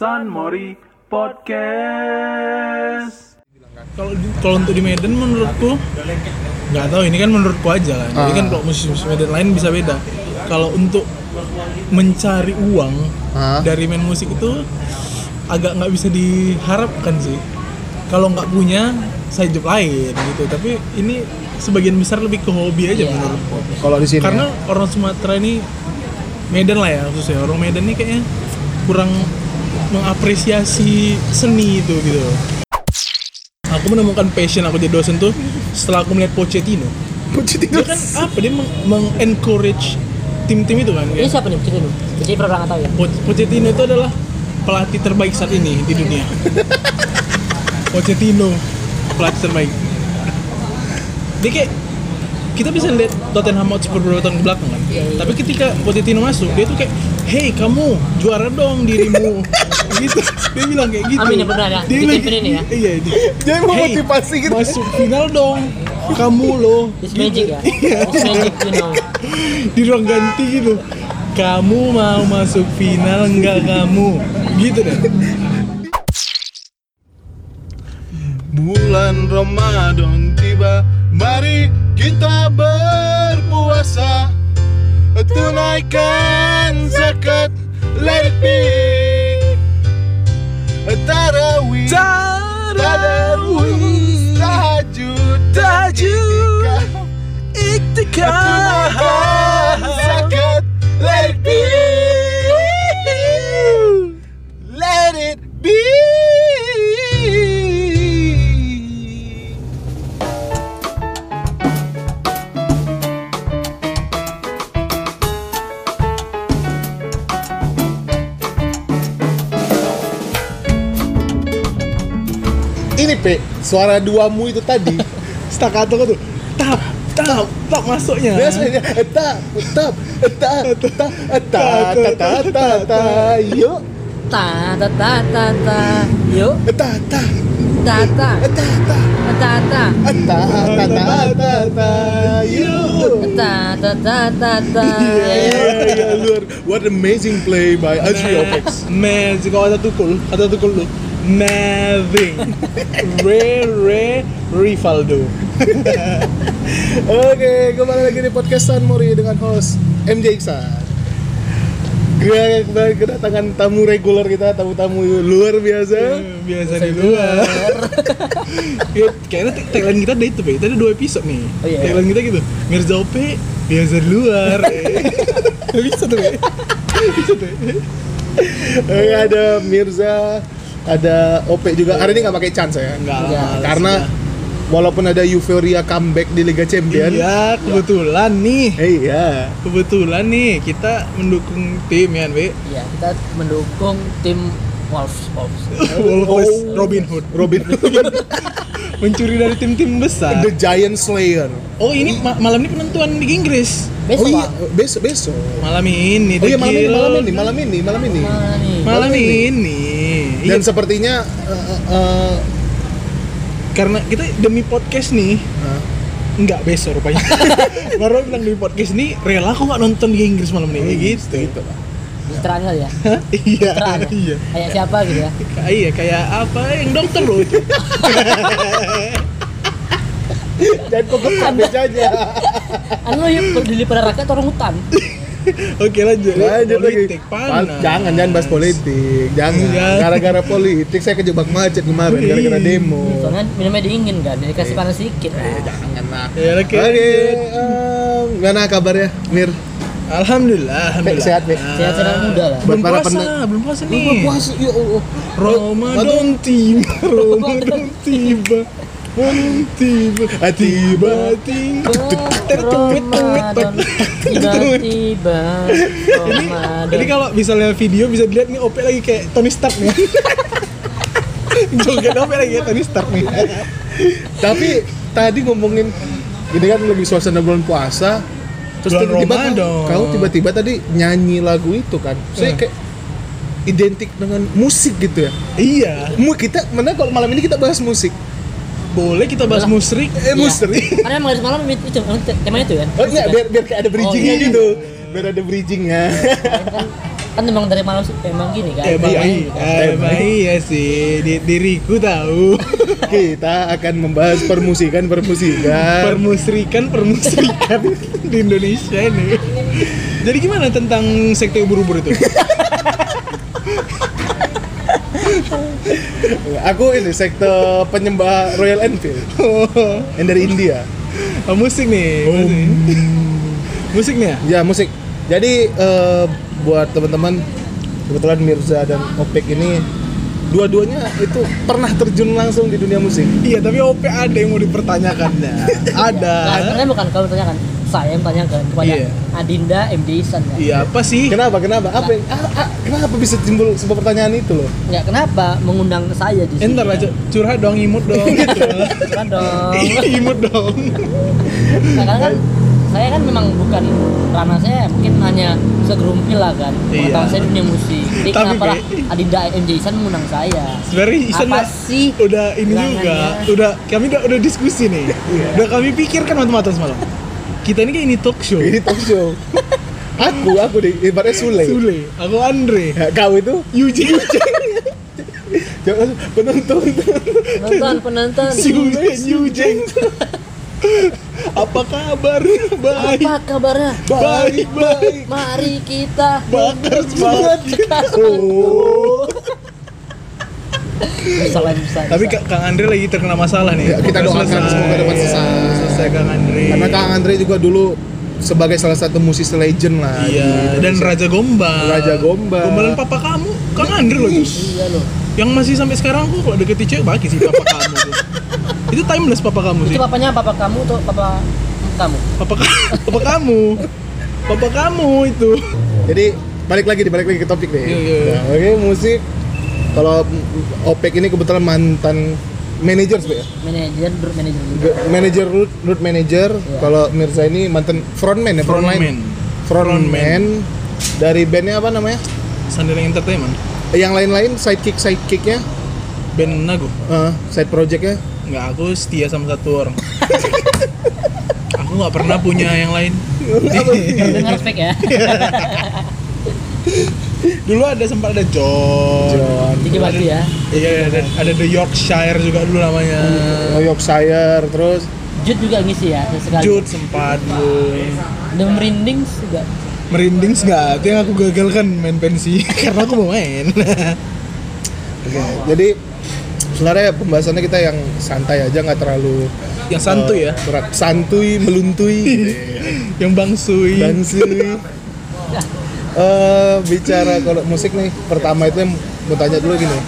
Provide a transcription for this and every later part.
San Mori Podcast. Kalau kalau untuk di Medan menurutku nggak tahu ini kan menurutku aja kan. Jadi Ah. kan kalau musisi-musisi Medan lain bisa beda. Kalau untuk mencari uang Ah. dari main musik itu agak nggak bisa diharapkan sih. Kalau nggak punya saya job lain gitu. Tapi ini sebagian besar lebih ke hobi aja Iya. menurutku. Kalau di sini Karena ya? orang Sumatera ini Medan lah ya khususnya orang Medan ini kayaknya kurang mengapresiasi seni itu gitu. Aku menemukan passion aku jadi dosen tuh setelah aku melihat Pochettino. Pochettino Dia kan apa dia meng- meng-encourage tim-tim itu kan. Ini kayak siapa nih? Dulu. Jadi pernah nggak tahu ya. Po- Pochettino itu adalah pelatih terbaik saat ini di dunia. Pochettino pelatih terbaik. Dia kayak kita bisa lihat Tottenham Hotspur beberapa tahun ke belakang kan. Tapi ketika Pochettino masuk, dia tuh kayak, "Hey, kamu juara dong dirimu." gitu. Dia bilang kayak gitu. Amin, ya benar ya. Dia Di lagi- tim ini ya. Iya, itu. Dia memotivasi gitu. Masuk final dong. Kamu loh. It's magic ya. Iya. It's magic, you know. di ruang ganti gitu kamu mau masuk final enggak kamu gitu deh Bulan Ramadan tiba, mari kita berpuasa Tunaikan zakat, let it be suara duamu itu tadi staccato tuh tap tap tap masuknya Biasanya eta, tap, eta, eta, eta, ta, ta, ta, ta, yuk, Ta ta ta ta ta. Yuk. eta, ta, Ta ta. eta, ta, Ta ta. eta, ta, ta, ta, ta, yuk. Ta ta ta ta ta. Iya, iya, luar. What amazing play by Azri Opex. Magic ada tukul ada tukul tuh Amazing Re Re Rivaldo Oke, kembali lagi di podcast San Mori dengan host MJ Iksan. Kita kembali kedatangan tamu reguler kita, tamu-tamu luar biasa. biasa di luar Ya, kayaknya tag- tagline kita ada itu Pe. Ada dua episode nih Oh, iya. tagline kita gitu Mirza Ope biasa di luar bisa tuh Pe. bisa tuh Oke, ada Mirza, ada Ope juga. Hari ini nggak pakai chance ya? Enggak lah Karena walaupun ada euforia comeback di Liga Champion. Iya kebetulan nih Eh, iya. kebetulan nih kita mendukung tim ya Be Iya, kita mendukung tim Wolves. Wolves. Wolves Robin Hood Robin mencuri dari tim-tim besar The Giant Slayer. oh ini ma- malam ini penentuan Liga Inggris Besok oh iya, Pak. besok besok. malam ini Oh iya malam ini, malam ini, malam ini, malam ini. Nih? malam malam ini. Iya, Dan sepertinya eh, eh, eh, karena kita demi podcast nih Hah? Enggak besok rupanya Baru bilang demi podcast nih Rela kok nggak nonton Liga Inggris malam ini gitu gitu lah. Citraan kali ya. Iya iya Kayak siapa gitu ya? Kayak- Iya kayak apa yang dokter loh itu Dan kok becanya. Anu yuk beli pada rakyat orang hutan. Oke lanjut Lanjut lagi. Politik Pal- panas Jangan jangan bahas politik. Jangan. Jangan. Gara-gara politik saya kejebak macet kemarin gara-gara demo. Soalnya minumnya dingin kan, dikasih panas sedikit. Eh, jangan lah. Ya, oke. Oke, em, gimana kabarnya, Mir? Alhamdulillah Alhamdulillah sehat, Be. Sehat-sehat muda lah. Belum puasa pen- Belum puasa nih Belum puasa, ya Allah. Ramadan tiba Ramadan tiba Tiba Ah, Tiba tiba tiba-tiba Ramadan. Jadi kalau misalnya video bisa dilihat nih Ope lagi kayak Tony Stark nih Joget Ope lagi kayak Tony Stark nih Tapi tadi ngomongin ini kan lagi suasana bulan puasa. Terus tiba-tiba kau, Ramadan. kau tiba-tiba tadi nyanyi lagu itu kan. Saya Hmm. kayak identik dengan musik gitu ya. Iya kita mana kalau malam ini kita bahas musik. Boleh kita bahas musrik Eh Iya. musik. Karena emang dari semalam itu, itu temanya itu kan. Oh enggak, biar biar kayak ada bridgingnya iya. gitu. Biar ada bridgingnya. kan kan memang dari malam sih memang gini kan Emang Iya. iya, emang iya sih. Di, diriku tahu. Kita akan membahas permusikan permusikan. Permusrikan, permusrikan di Indonesia ini. Jadi gimana tentang sekte ubur-ubur itu? Aku ini sekte penyembah Royal Enfield Oh, yang dari India. oh, musik nih. Musik. musik nih ya? Ya musik. Jadi eh, buat teman-teman kebetulan Mirza dan Opek ini dua-duanya itu pernah terjun langsung di dunia musik. Iya, tapi OP ada yang mau dipertanyakannya. ada. Nah, sebenarnya bukan kamu tanyakan saya yang tanyakan kepada Iya. Adinda MD Isan ya. Iya, apa sih? Kenapa? Kenapa? Apa? yang- ah, ah, kenapa bisa timbul sebuah pertanyaan itu loh? Ya kenapa mengundang saya di sini? Entar lah, Cuk. curhat dong, imut dong. Kan dong. imut dong. Nah, karena kan saya kan memang bukan ranah saya mungkin hanya segerumpil lah kan Iya. pengetahuan saya dunia musik jadi Tapi kenapa lah Adinda MJ Isan mengundang saya Sebenarnya Isan apa udah- sih udah ini juga, udah kami udah, udah diskusi nih. Iya. Udah kami pikirkan matang-matang semalam. Kita ini kayak ini talk show. Ini talk show. aku, aku di ibaratnya Sule. Sule, aku Andre, Ya, kau itu Yuji, jangan penonton. penonton penonton Sule, Yujeng. Apa kabar? Baik, apa kabarnya baik, baik. mari kita Bakar semangat. Oh. bisa Tapi Kang Andre lagi terkena masalah nih. Ya, kita doakan selesai. semoga dapat selesai. Selesai Kang Andre. Karena Kang Andre juga dulu sebagai salah satu musisi legend lah. di Iya, dan. Raja Gombal. Raja Gombal. Gombalan papa kamu, Kang Andre loh. Iya loh Yang masih sampai sekarang kok kalau deketin cewek bagi sih papa kamu. Itu timeless papa kamu sih. itu papanya papa kamu atau papa kamu Papa, papa kamu. Papa kamu itu. Jadi balik lagi balik lagi ke topik deh. Iya, iya, iya. Nah, Oke, musik. Kalau Opek ini kebetulan mantan manajer manajer grup manajer juga Ge- Manager root, root manager. Iya. Kalau Mirza ini mantan frontman ya, Frontman. Frontman. Dari bandnya apa namanya? Sandiling Entertainment. Yang lain-lain sidekick sidekicknya, Band Nago. eh, side projectnya. Nggak, aku setia sama satu orang. aku nggak pernah punya yang lain. dengar fake ya Dulu ada sempat ada John. John. Diki Bakti ya Iya, ada, ada The Yorkshire juga dulu namanya. Oh, Yorkshire terus Jud juga ngisi ya sekali Jude sempat dulu. The Merindings juga Merinding nggak? Itu yang aku gagalkan main pensi karena aku mau main. Oke, jadi sebenarnya pembahasannya kita yang santai aja nggak terlalu yang santuy ya, eh, berat. santuy meluntui yang bangsui. Bangsui. Eh bicara kalau musik nih, pertama itu yang mau tanya dulu gini.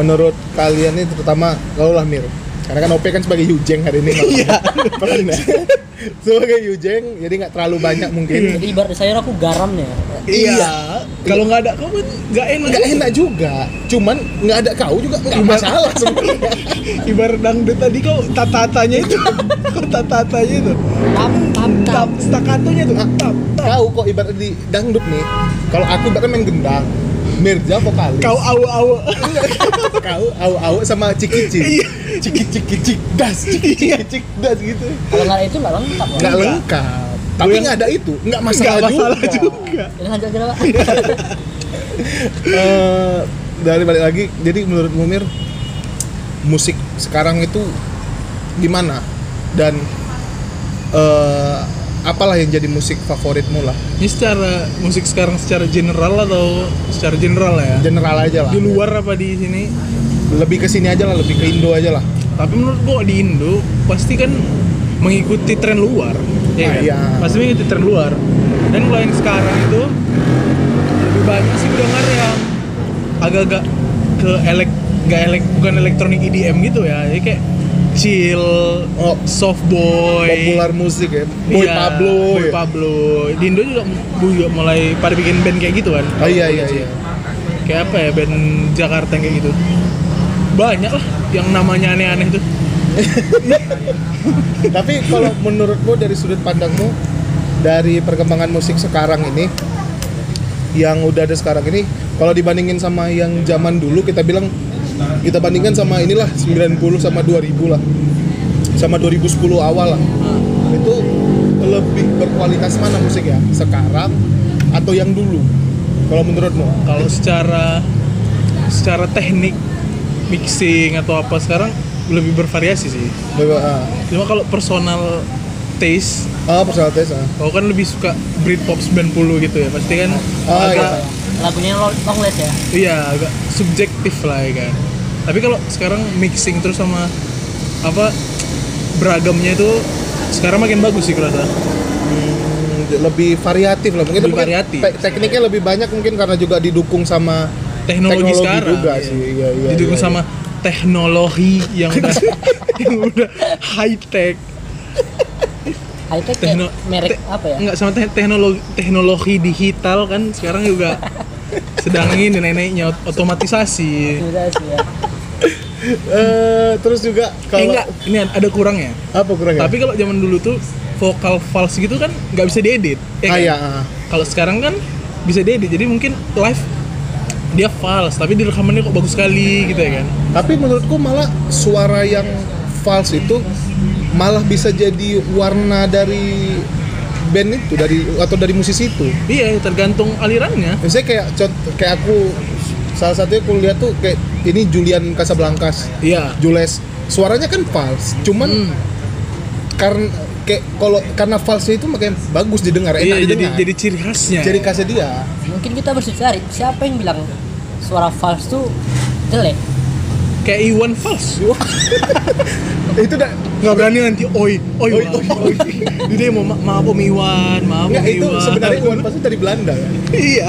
Menurut kalian nih terutama kalau lah Mir. Karena kan OP kan sebagai Yujeng hari ini. Iya. sebagai Yujeng, jadi nggak terlalu banyak mungkin. jadi ibarat saya aku garam ya Iya. Kalau nggak ada kau kan nggak enak. Nggak enak juga. Cuman nggak ada kau juga nggak Ibarat- masalah sebenarnya. Ibarat dangdut tadi kau tatatanya itu, kau tatatanya itu, tap tap tap staccatonya tuh, tap tap. Kau kok ibarat di dangdut nih. Kalau aku ibaratnya main gendang. Mirza vokalis. Kau awu awu. kau au au sama ciki-cik. Iya. Ciki-ciki cik das, ciki-ciki cik das gitu. kalau nggak itu nggak lengkap nggak Enggak. lengkap tapi yang- nggak ada itu nggak masalah, Nggak masalah juga, juga. Pak Eh, dari balik lagi jadi menurut Mumir musik sekarang itu gimana dan eh, apalah yang jadi musik favoritmu lah Ini secara musik sekarang secara general atau secara general ya? general aja lah Di luar apa di sini? lebih ke sini aja lah lebih ke Indo aja lah Tapi menurut gua di Indo pasti kan mengikuti tren luar. ya kan? iya. Pasti mengikuti tren luar. Dan yang sekarang itu lebih banyak sih dengar yang agak-agak ke elek nggak elek bukan elektronik EDM gitu ya. Jadi kayak chill, oh soft boy, populer musik ya Boy Iya, Pablo Boy ya. Pablo. Di Indo juga, juga mulai pada bikin band kayak gitu kan. oh iya iya iya Kayak apa ya band Jakarta yang kayak gitu. Banyak lah yang namanya aneh-aneh tuh. Tapi kalau menurutmu dari sudut pandangmu dari perkembangan musik sekarang ini yang udah ada sekarang ini kalau dibandingin sama yang zaman dulu kita bilang kita bandingkan sama inilah 90 sama 2000 lah. Sama 2010 awal lah. Itu lebih berkualitas mana musik ya? Sekarang atau yang dulu? Kalau menurutmu? Kalau secara secara teknik mixing atau apa sekarang lebih bervariasi sih. Lebih, ah. Cuma kalau personal taste, Ah, personal taste ah. kau kan lebih suka Britpop 90 gitu ya. Pasti kan Ah, agak iya. lagunya long, longless ya iya agak subjektif lah ya kan. Tapi kalau sekarang mixing terus sama apa beragamnya itu sekarang makin bagus sih kerasa. Hmm, lebih variatif lah mungkin Lebih mungkin variatif. te- tekniknya lebih banyak mungkin karena juga didukung sama Teknologi, Teknologi sekarang juga iya. sih, iya, iya, Didukung iya, sama teknologi yang udah yang udah high tech. high tech Tekno- merek te- apa ya Enggak sama te- teknologi teknologi digital kan sekarang juga sedang ini ot- otomatisasi. Sudah sih ya Eh, terus juga Eh kalau enggak, ini ada kurangnya. apa kurangnya? Tapi kalau zaman dulu tuh vokal false gitu kan nggak bisa diedit. ya ah, kan? iya, ah. Kalau sekarang kan bisa diedit. Jadi mungkin live dia false tapi di rekamannya kok bagus sekali gitu ya kan. Tapi menurutku malah suara yang false itu malah bisa jadi warna dari band itu dari atau dari musisi itu. Iya, tergantung alirannya. Misalnya kayak kayak aku salah satunya aku lihat tuh kayak ini Julian Casablancas, Iya. Jules. Suaranya kan false, cuman Hmm. karena kayak kalau karena false itu makanya bagus didengar, enak Iya, jadi didengar. jadi ciri khasnya. jadi khasnya dia. mungkin kita harus cari siapa yang bilang suara false tuh jelek kayak Iwan false. itu dah Nggak berani nanti oi, oi, Oi, oi, oi. Jadi dia mau ma- maaf Om Iwan, maaf Om itu Iwan. sebenarnya Iwan pasti dari Belanda kan. iya.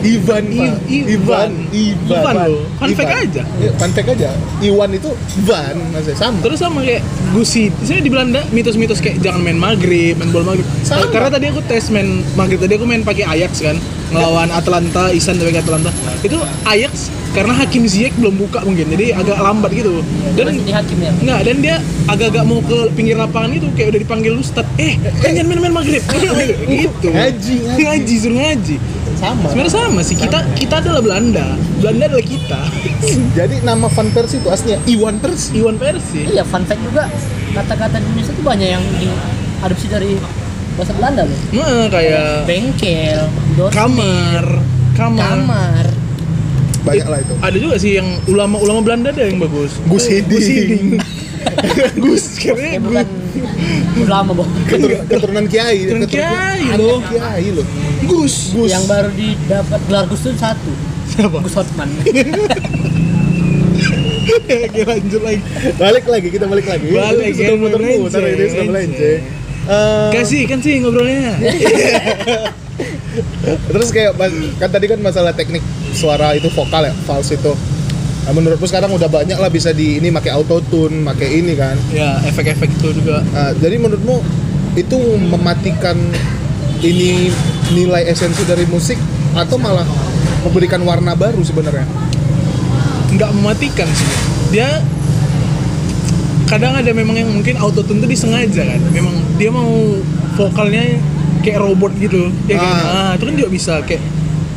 Ivan, I-. Ivan. Ivan loh. Fun fact Ivan. aja. Iya, Fun fact aja. Iwan itu Van, maksudnya sama. Terus sama kayak Gusi, saya di Belanda mitos-mitos kayak jangan main maghrib, main bola maghrib. Sama. Karena tadi aku tes main maghrib tadi aku main pakai Ajax kan, ngelawan Atlanta, Isan dari Atlanta. Itu Ajax karena Hakim Ziyech belum buka mungkin, jadi agak lambat gitu. dan hakim ya Enggak, dan dia agak-agak mau ke pinggir lapangan itu kayak udah dipanggil ustad. Eh, kan jangan main-main maghrib. gitu. Ngaji, ngaji. ngaji, suruh ngaji. Sama. Sebenarnya sama sih. Kita kita adalah Belanda. Belanda adalah kita. Jadi nama Van Persie itu aslinya Iwan Persie. Iwan Persi. iya fun fact juga kata-kata di Indonesia tuh banyak yang diadopsi dari bahasa Belanda loh Nah, kayak bengkel dos kamar, kamar. kamar Banyak lah itu. Ada juga sih yang ulama-ulama Belanda ada yang bagus. Gus Hiding. Gus Hiding. Gus, ya kayaknya bukan Gus. ulama Ketur- keturunan Kiai. Keturunan Kiai loh. Kiai loh. Gus. Gus. yang baru didapat gelar Gus tuh satu Siapa? Gus Hotman Oke, lanjut lagi. Balik lagi, kita balik lagi. Balik, Itu kan, muter-muter melenceng, ini sudah melenceng. Eh, Kasih kan sih ngobrolnya. Terus kayak kan tadi kan masalah teknik suara itu vokal ya, false itu. Nah, menurutku sekarang udah banyak lah bisa di ini pakai auto tune, pakai ini kan. ya, efek-efek itu juga. Nah, jadi menurutmu itu mematikan ini nilai esensi dari musik atau malah memberikan warna baru sebenarnya? nggak mematikan sih dia kadang ada memang yang mungkin auto tune itu disengaja kan memang dia mau vokalnya kayak robot gitu. Ya kan? Ah. ah itu kan juga bisa kayak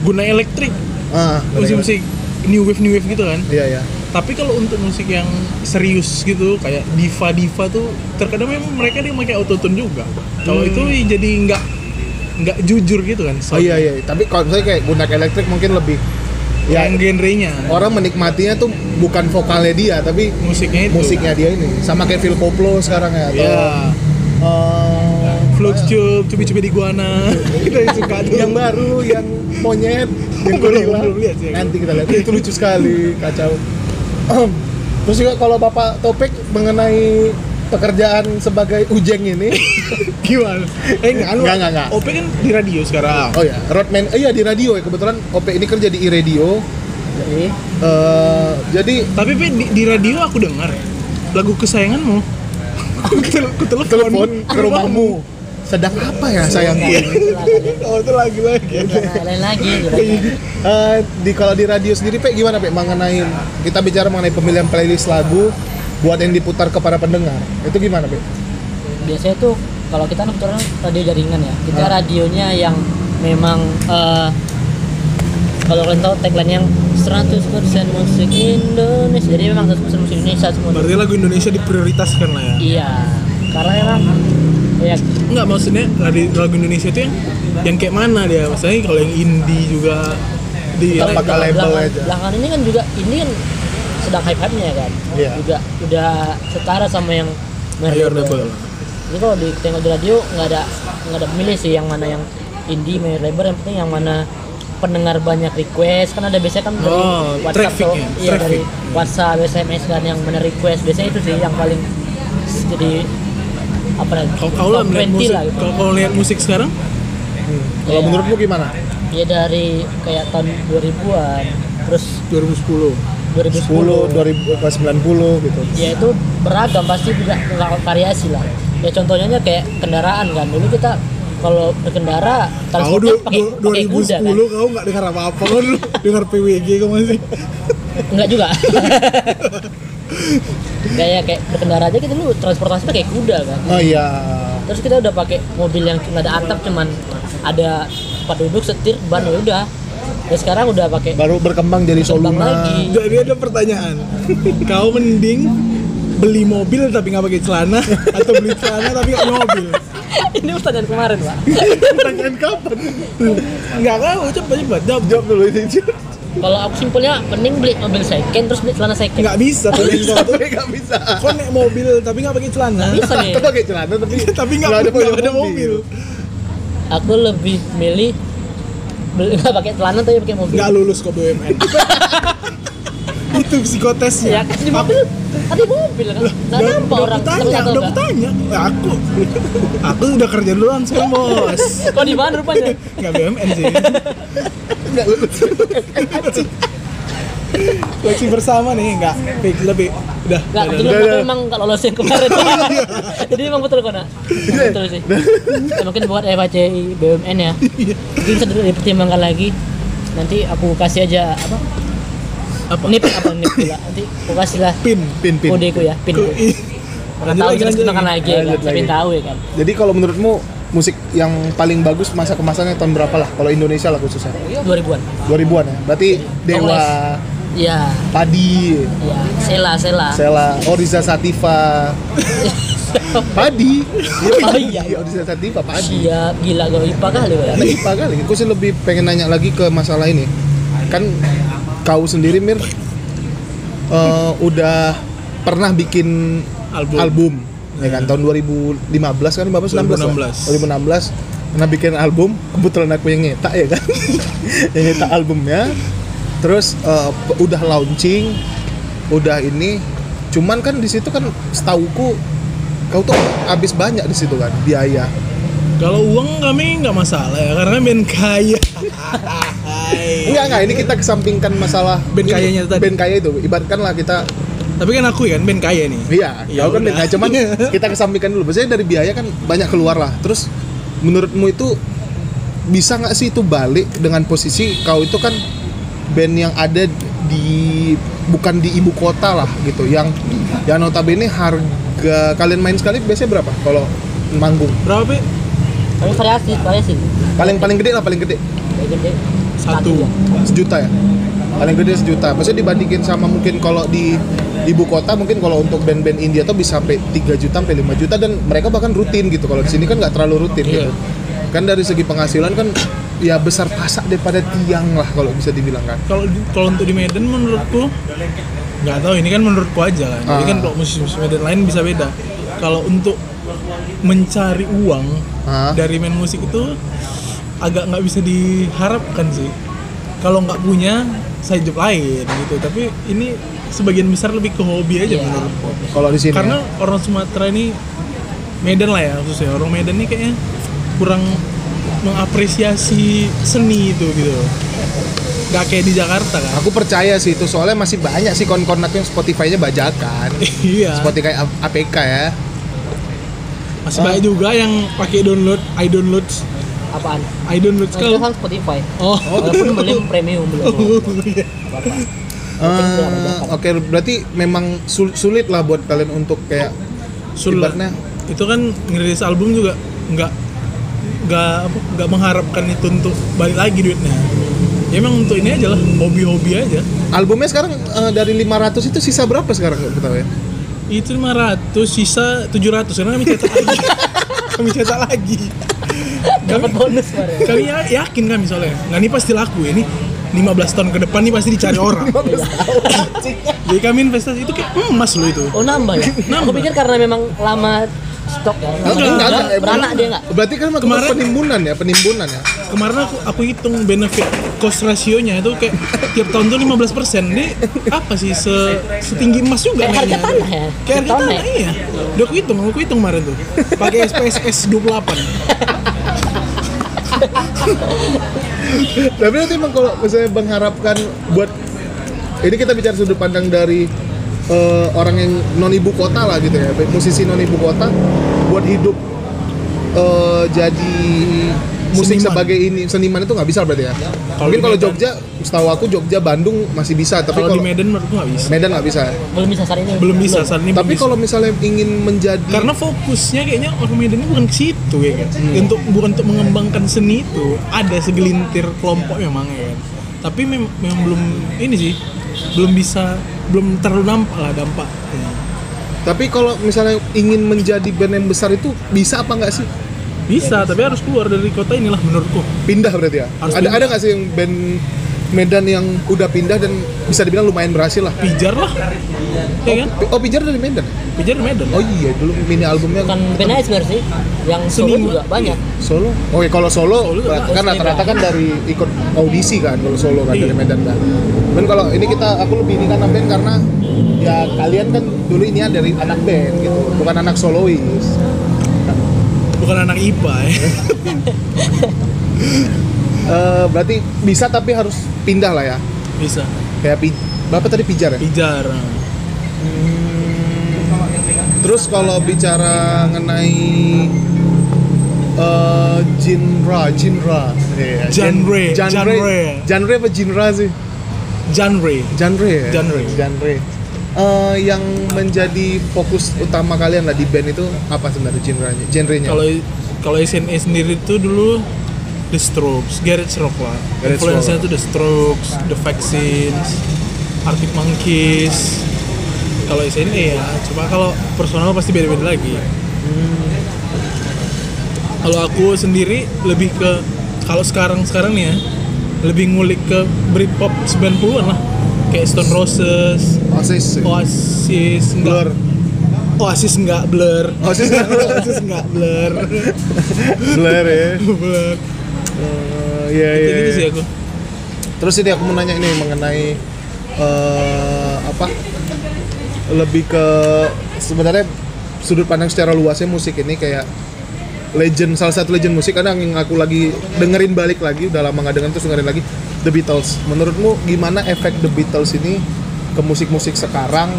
guna elektrik. Ah, musik-musik new wave new wave gitu kan? Iya ya. tapi kalau untuk musik yang serius gitu kayak diva diva tuh terkadang memang mereka dia pakai auto tune juga. Kalau Hmm. itu jadi nggak nggak jujur gitu kan? Oh iya iya, tapi kalau misalnya kayak guna elektrik mungkin lebih ya yang genrenya. orang menikmatinya tuh bukan vokalnya dia tapi musiknya itu. musiknya dia ini. Sama kayak Phil Koplo sekarang ya atau ya eh, Flux Cube, cubi-cubi di guana. Kita yang suka tuh. Yang baru yang monyet yang Belum- gorila. belum lihat sih. Nanti kita lihat. Itu lucu sekali kacau. Terus juga kalau bapak topik mengenai pekerjaan sebagai ujeng ini Gimana? Eh enggak, anu, Enggak, enggak, enggak. OP kan di radio sekarang. Oh ya roadman eh, iya di radio ya. Kebetulan OP ini kerja di radio jadi Eh, jadi Tapi Pe, di, di radio aku dengar Lagu kesayanganmu. Aku tel- aku telepon telepon ke rumahmu sedang apa ya sayangku ini Oh itu lagi lagi lain lagi. Eh, di kalau di radio sendiri Pe gimana Pe mengenai kita bicara mengenai pemilihan playlist lagu buat yang diputar kepada pendengar. Itu gimana Pe? biasanya tuh kalau kita kan kebetulan radio jaringan ya kita Ah. radionya yang memang eh, kalau kalian tahu tagline yang 100% musik Indonesia. Jadi memang 100% musik Indonesia semua. Berarti lagu Indonesia diprioritaskan lah ya. Iya karena memang ya Enggak maksudnya lagu, lagu Indonesia itu yang yang kayak mana dia Maksudnya kalau yang indie juga Di pakai label belakangan, aja. belakangan ini kan juga ini kan sedang hype hype nya kan Iya. juga udah setara sama yang Mayor label. Jadi kalau di tengok di radio nggak ada nggak ada pemilih sih yang mana yang indie mayor label yang penting yang mana pendengar banyak request kan ada biasanya kan dari Oh, WhatsApp traffic tuh, ya, iya dari. WhatsApp SMS kan yang mana request biasanya itu sih yang paling jadi apa namanya Kalau kau melihat 20 musik, lah gitu. kalau lihat musik sekarang, Hmm. Kalau Iya. menurutmu gimana? ya dari kayak tahun 2000-an terus 2010. 2010 10, 2000, ke 90 gitu. ya itu beragam pasti juga nggak variasi lah ya contohnya kayak kendaraan kan dulu kita kalau berkendara transportnya du- pakai kuda kan 2010 kau nggak dengar apa-apa kau dulu dengar PWG kau masih. enggak juga kayak kayak berkendara aja kita dulu transportasi pakai kuda kan Oh iya. terus kita udah pakai mobil yang nggak ada atap cuman ada tempat duduk setir ban ya udah ya sekarang udah pakai Baru berkembang jadi Soluna. lagi. Jadi ada pertanyaan. Kau mending beli mobil tapi nggak pakai celana atau beli celana tapi nggak mobil? ini pertanyaan kemarin pak Pertanyaan kapan? Nggak tahu, cepat cepat jawab. Jawab dulu ini. Kalau aku simpelnya mending beli mobil second terus beli celana second Nggak bisa. Nggak kau tuh tapi nggak bisa. kau naik mobil tapi nggak pakai celana. bisa nih Kita pakai celana tapi tapi nggak nggak ada, ada mobil. aku lebih milih nggak pakai celana tapi pakai mobil Nggak lulus kok BUMN. Itu psikotesnya. ya kan di mobil ada mobil kan nggak nampak orang ternyata udah enggak. kutanya. Ya, aku, aku udah kerja duluan sekarang bos. kok di mana rupanya Nggak BUMN sih. nggak. Seleksi bersama nih, nggak. Fix lebih. Udah. Nggak, udah, kebetulan aku memang nggak lolos yang kemarin jadi emang betul kok nak betul sih ya, mungkin buat FHCI BUMN ya mungkin bisa dipertimbangkan lagi nanti aku kasih aja apa Apa? nip apa nip pula nanti aku kasih lah Pin. Pin pin. kodeku ya pin Lanjut tahu jelas lanjut gunakan lagi. ya kan saya lagi. tahu ya kan Jadi kalau menurutmu musik yang paling bagus masa kemasannya tahun berapa lah? Kalau Indonesia lah khususnya. 2000-an 2000-an ya. Berarti Dewa, ya Padi, ya Sela Sela Sela, Oriza Sativa, Padi. Oh iya. Oriza Sativa, Padi. siap gila gue IPA kali ya Apa kali? Aku sih lebih pengen nanya lagi ke masalah ini. Kan kau sendiri Mir eh, udah pernah bikin Album. album, ya kan tahun 2015 kan 15 16 lah. 2016. 2016 pernah bikin album kebetulan aku yang nyetak ya kan yang nyetak albumnya terus p- udah launching udah ini cuman kan di situ kan setauku kau tuh habis banyak di situ kan biaya Kalau uang kami nggak masalah ya, karena band kaya. Enggak enggak ini kita kesampingkan masalah Band ini, kayanya tadi. Band kaya itu ibaratkanlah kita Tapi kan aku kan band kaya nih. iya, Ya kau kan band udah. kaya cuman kita kesampingkan dulu. Biasanya dari biaya kan banyak keluar lah. Terus menurutmu itu bisa nggak sih itu balik dengan posisi kau itu kan band yang ada di bukan di ibu kota lah gitu yang yang notabene harga kalian main sekali biasanya berapa kalau manggung Berapa Pi? tapi variasi variasi paling paling gede lah paling gede Kayak gede Satu. ya. sejuta ya paling gede sejuta maksudnya dibandingin sama mungkin kalau di ibu kota mungkin kalau untuk band-band India tuh bisa sampai 3 juta sampai 5 juta dan mereka bahkan rutin gitu kalau di sini kan nggak terlalu rutin Iya. gitu kan dari segi penghasilan kan ya besar pasak daripada tiang lah kalau bisa dibilang kan Kalau kalau untuk di Medan menurutku nggak tahu ini kan menurutku aja kan. Jadi Ah. kan kalau musisi Medan lain bisa beda. Kalau untuk mencari uang Ah. dari main musik itu agak nggak bisa diharapkan sih. Kalau nggak punya saya hidup lain gitu. Tapi ini sebagian besar lebih ke hobi aja Iya. menurutku. kalau di sini Karena ya. orang Sumatera ini Medan lah ya khususnya orang Medan ini kayaknya kurang mengapresiasi seni itu gitu. Gak kayak di Jakarta kan. aku percaya sih itu soalnya masih banyak sih kon-kon aku yang Spotify-nya bajakan iya. Spotify APK ya Masih Ah. banyak juga yang pakai download, I download, apaan I Nah, itu kalau. kan Spotify Oh. walaupun belum premium belum iya. Bapak. Eh, Oke, berarti memang sul- sulit lah buat kalian untuk kayak Sulit. ibaratnya Itu kan ngerilis album juga nggak nggak nggak mengharapkan itu untuk balik lagi duitnya. Ya emang untuk ini aja lah, hobi-hobi aja. albumnya sekarang eh, dari 500 itu sisa berapa sekarang nggak tahu ya? Itu 500, sisa 700 karena kami cetak lagi. kami cetak lagi. Kami, dapat bonus kemarin kami ya- yakin kami soalnya. Nah ini pasti laku ini. 15 tahun ke depan nih pasti dicari orang. Jadi kami investasi itu kayak emas loh itu. Oh nambah ya? Aku pikir karena memang lama stok ya. Lama Enggak, enggak, enggak. beranak dia enggak? Berarti kan Kemarin- penimbunan ya, penimbunan ya. Kemarin aku aku hitung benefit cost rasionya itu kayak tiap tahun tuh 15%. Ini apa sih se setinggi emas juga Kayak harga tanah ya? Kayak harga tanah iya. Udah aku hitung, aku hitung kemarin tuh. Pakai SPSS 28. Tapi nanti emang kalau misalnya mengharapkan buat ini kita bicara sudut pandang dari eh, orang yang non ibu kota lah gitu ya, musisi non ibu kota buat hidup eh, jadi musik Seniman. sebagai ini seniman itu nggak bisa berarti ya. Kalau Mungkin kalau Jogja, setahu aku Jogja, Bandung masih bisa, tapi Kalau di Medan menurutku nggak bisa. Medan nggak bisa. Belum bisa saat ini. Belum bisa saat ini. Tapi kalau misalnya ingin menjadi karena fokusnya kayaknya orang Medan ini bukan ke situ ya kan untuk bukan untuk mengembangkan seni itu ada segelintir kelompok memang ya kan tapi mem- memang belum ini sih belum bisa belum terlalu nampak lah dampak tapi kalau misalnya ingin menjadi band yang besar itu bisa apa nggak sih? Bisa tapi harus keluar dari kota inilah menurutku Pindah berarti ya? Harus ada pindah. ada nggak sih yang band Medan yang udah pindah dan bisa dibilang lumayan berhasil lah? pijar lah ya kan Oh Pijar dari Medan? pijar di Medan Oh iya dulu mini albumnya Bukan band aja sebenarnya sih. Yang solo Seniman. juga banyak. Solo. Oke kalau Solo, Solo kan rata-rata kan dari ikut audisi kan kalau Solo kan Iya. dari Medan kan. Dan kalau ini kita aku lebih ini karena band karena ya kalian kan dulu ini dari anak band gitu, bukan anak solois. Bukan anak IPA ya Eh, berarti bisa tapi harus pindah lah ya. bisa Kayak pi Bapak tadi Pijar ya? pijar Terus kalau bicara mengenai eh genre, genre, Iya, gen- Genre, genre, genre. genre apa genre sih? genre Genre, ya? Genre. genre. Eh, yang menjadi fokus utama kalian lah di band itu apa sebenarnya genre-nya? Genrenya? kalau kalau SNE sendiri itu dulu The Strokes, Garage Rock lah. Rock. itu The Strokes, The Vaccines, Arctic Monkeys. Kalau SNE ya, cuma kalau personal pasti beda-beda lagi. Kalau aku sendiri lebih ke kalau sekarang sekarang nih ya, lebih ngulik ke Britpop 90-an lah. Kayak Stone Roses, Oasis. Oasis, Blur. enggak Oasis enggak blur. Oasis nggak blur. Oasis enggak blur. Blur ya. blur. Eh, Iya iya. Gitu, iya. sih aku. Terus ini aku mau nanya ini mengenai eh, apa? Lebih ke sebenarnya sudut pandang secara luasnya musik ini kayak legend salah satu legend musik kadang yang aku lagi dengerin balik lagi udah lama nggak dengerin terus dengerin lagi The Beatles. Menurutmu gimana efek The Beatles ini ke musik-musik sekarang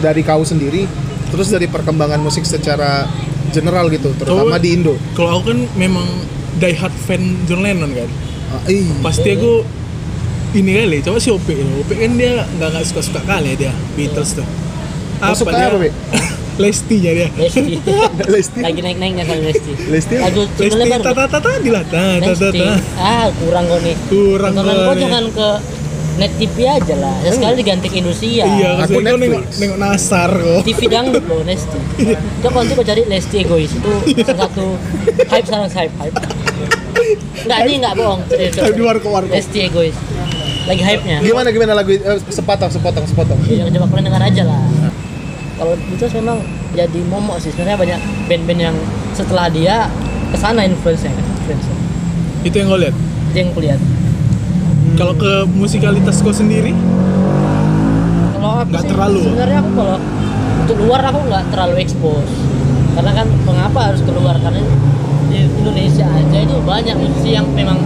dari kau sendiri terus dari perkembangan musik secara general gitu terutama Kalau- di Indo. Kalau aku kan memang die hard fan John Lennon kan. Ah, ih. Pasti aku ini kali, coba si Ope. Ope kan dia nggak nggak suka suka kali ya dia Beatles tuh. Kau suka apa, Be? Lestinya dia. Lesti. Lesti. Lagi naik-naiknya kan Lesti. Lesti apa? Lesti singlenya baru. tata tata dilah ta ta ta Lesti. ta. Ah, kurang kok nih. Kurang nih. jangan ke net TV aja lah. Ya sekali diganti ke Indonesia. Iya, Aku aku nengok Netflix. nengok nasar kok. TV dangdut loh Lesti. Coba nanti kau cari Lesti egois itu salah satu hype sekarang hype hype. Enggak ini enggak bohong. Serius. Hype di warkop-warkop. Lesti egois. Lagi hype-nya. Gimana gimana lagu eh, sepotong sepotong sepotong. Ya coba kalian dengar aja lah. Kalau itu memang jadi momok sih sebenarnya banyak band-band yang setelah dia ke sana influence-nya kan. Influence Itu yang gue lihat. Itu yang kulihat. Kalau ke musikalitas kau sendiri, Kalau aku Nggak sih, terlalu. sebenarnya aku kalau untuk luar aku nggak terlalu expose. Karena kan mengapa harus keluar? Karena di Indonesia aja itu banyak musisi yang memang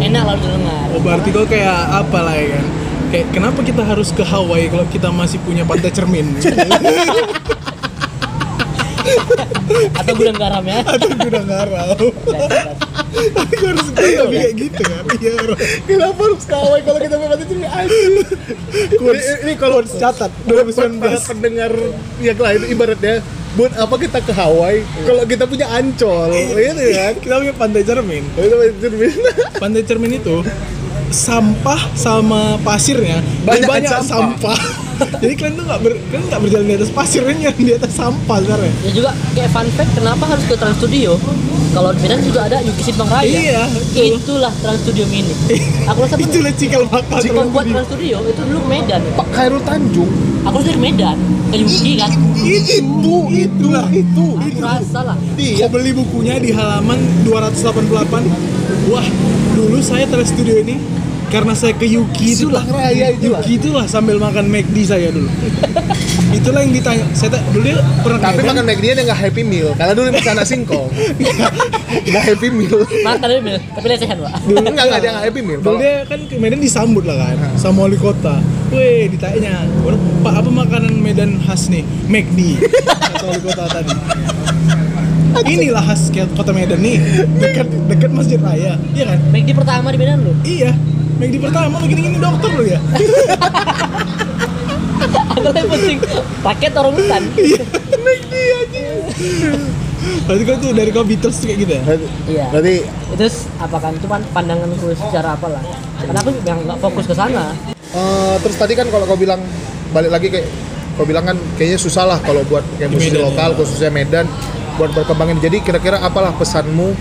enak lalu didengar. oh berarti kau kayak apa lah ya kan? Kayak kenapa kita harus ke Hawaii kalau kita masih punya pantai cermin? Atau gudang garam ya. Atau ngarau. Tapi gue harus tapi kayak gitu kan? Iya. Kenapa harus kawai kalau kita memang itu? Quotes, Ini- kalau catat buat para 2019. pendengar yang lain ibaratnya buat apa kita ke Hawaii kalau kita punya ancol gitu kan Kita punya pantai cermin. itu cermin Pantai cermin itu sampah sama pasirnya Banyak banyak sampah. sampah. Jadi kalian tuh nggak ber, kalian nggak berjalan di atas pasir, kalian di atas sampah sebenarnya. Ya juga kayak fun fact kenapa harus ke Trans Studio? Kalau di Medan juga ada Yuki Simpang Raya. Iya, betul. Itulah Trans Studio Mini. Aku rasa Itulah cikal bakal. pembuat Trans Studio itu dulu Medan. Pak Khairul Tanjung Aku dari Medan ke Yuki kan. itu Itulah. itu Aku rasa lah. Iya. Kau beli bukunya di halaman 288. Wah, dulu saya Trans Studio ini karena saya ke Yuki itulah. Raya itulah. Yuki itulah sambil makan McD saya dulu. itulah yang ditanya. Saya tak dulu dia pernah tapi makan McD dia nggak happy meal karena dulu makan anak singkong nggak happy meal Makan dulu Mil, tapi lesehan pak. enggak enggak dia nggak happy meal Dulu dia kan ke Medan disambut lah kan sama wali kota. Weh, ditanya, Pak apa makanan Medan khas nih? McD. Kata wali kota tadi. Inilah khas kota Medan nih, dekat dekat Masjid Raya, iya kan? McD pertama di Medan lu. Iya, McD pertama begini-gini dokter lo ya. Ada yang penting paket orang hutan. McD aja. Berarti kau tuh dari kau Beatles kayak gitu ya? Iya. berarti Itu apa kan? Cuman pandanganku secara apa lah. Karena aku yang nggak fokus ke sana. eh, terus tadi kan kalau kau bilang balik lagi kayak kau bilang kan kayaknya susah lah kalau buat kayak musisi Medan, lokal ya. khususnya Medan buat berkembangin jadi kira-kira apalah pesanmu